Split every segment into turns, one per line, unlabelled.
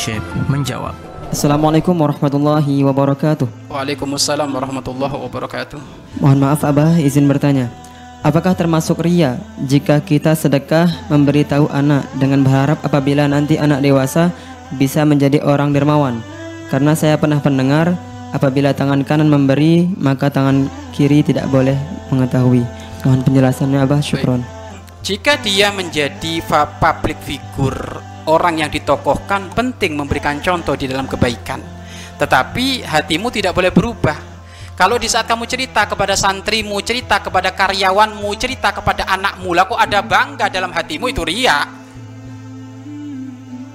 Syekh menjawab.
Assalamualaikum warahmatullahi wabarakatuh.
Waalaikumsalam warahmatullahi wabarakatuh.
Mohon maaf Abah, izin bertanya. Apakah termasuk ria jika kita sedekah memberitahu anak dengan berharap apabila nanti anak dewasa bisa menjadi orang dermawan? Karena saya pernah mendengar apabila tangan kanan memberi maka tangan kiri tidak boleh mengetahui. Mohon penjelasannya Abah, syukron.
Jika dia menjadi public figure, orang yang ditokohkan penting memberikan contoh di dalam kebaikan. Tetapi hatimu tidak boleh berubah. Kalau di saat kamu cerita kepada santrimu, cerita kepada karyawanmu, cerita kepada anakmu, laku ada bangga dalam hatimu itu ria.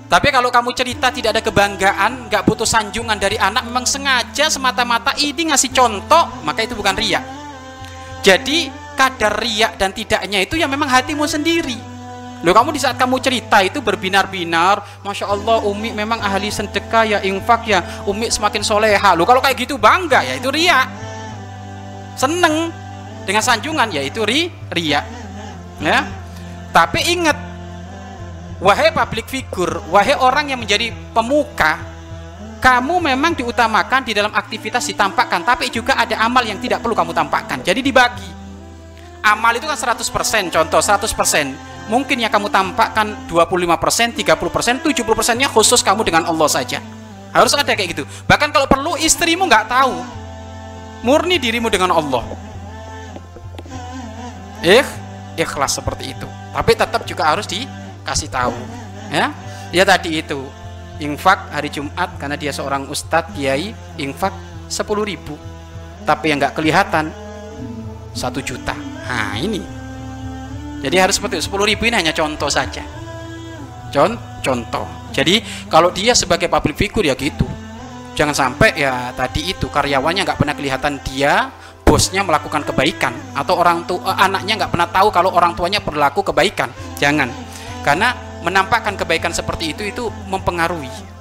Tapi kalau kamu cerita tidak ada kebanggaan, nggak butuh sanjungan dari anak, memang sengaja semata-mata ini ngasih contoh, maka itu bukan ria. Jadi kadar riak dan tidaknya itu ya memang hatimu sendiri Loh kamu di saat kamu cerita itu berbinar-binar Masya Allah Umi memang ahli sedekah ya infak ya Umi semakin soleha. Loh kalau kayak gitu bangga ya itu ria Seneng dengan sanjungan ya itu ri, ria ya. Tapi ingat Wahai public figure Wahai orang yang menjadi pemuka kamu memang diutamakan di dalam aktivitas ditampakkan tapi juga ada amal yang tidak perlu kamu tampakkan. Jadi dibagi. Amal itu kan 100% contoh 100% mungkin yang kamu tampakkan 25% 30% 70% nya khusus kamu dengan Allah saja. Harus ada kayak gitu. Bahkan kalau perlu istrimu nggak tahu. Murni dirimu dengan Allah. Eh ikhlas seperti itu. Tapi tetap juga harus dikasih tahu. Ya ya tadi itu. Infak hari Jumat karena dia seorang ustadz kiai infak 10 ribu. Tapi yang nggak kelihatan satu juta. Nah ini jadi harus seperti itu 10 ribu ini hanya contoh saja. Con contoh. Jadi kalau dia sebagai public figure ya gitu. Jangan sampai ya tadi itu karyawannya nggak pernah kelihatan dia bosnya melakukan kebaikan atau orang tua eh, anaknya nggak pernah tahu kalau orang tuanya berlaku kebaikan. Jangan. Karena menampakkan kebaikan seperti itu itu mempengaruhi.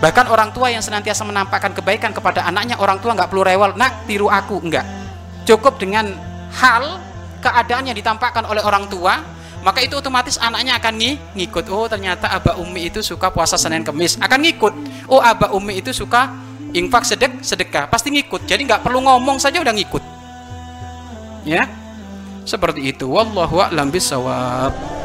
Bahkan orang tua yang senantiasa menampakkan kebaikan kepada anaknya orang tua nggak perlu rewel nak tiru aku. Enggak cukup dengan hal keadaan yang ditampakkan oleh orang tua maka itu otomatis anaknya akan ng ngikut oh ternyata abah umi itu suka puasa senin kemis. Akan ngikut oh abah umi itu suka infak sedek sedekah. Pasti ngikut jadi nggak perlu ngomong saja udah ngikut. Ya? Seperti itu. Wallahu a'lam bisawab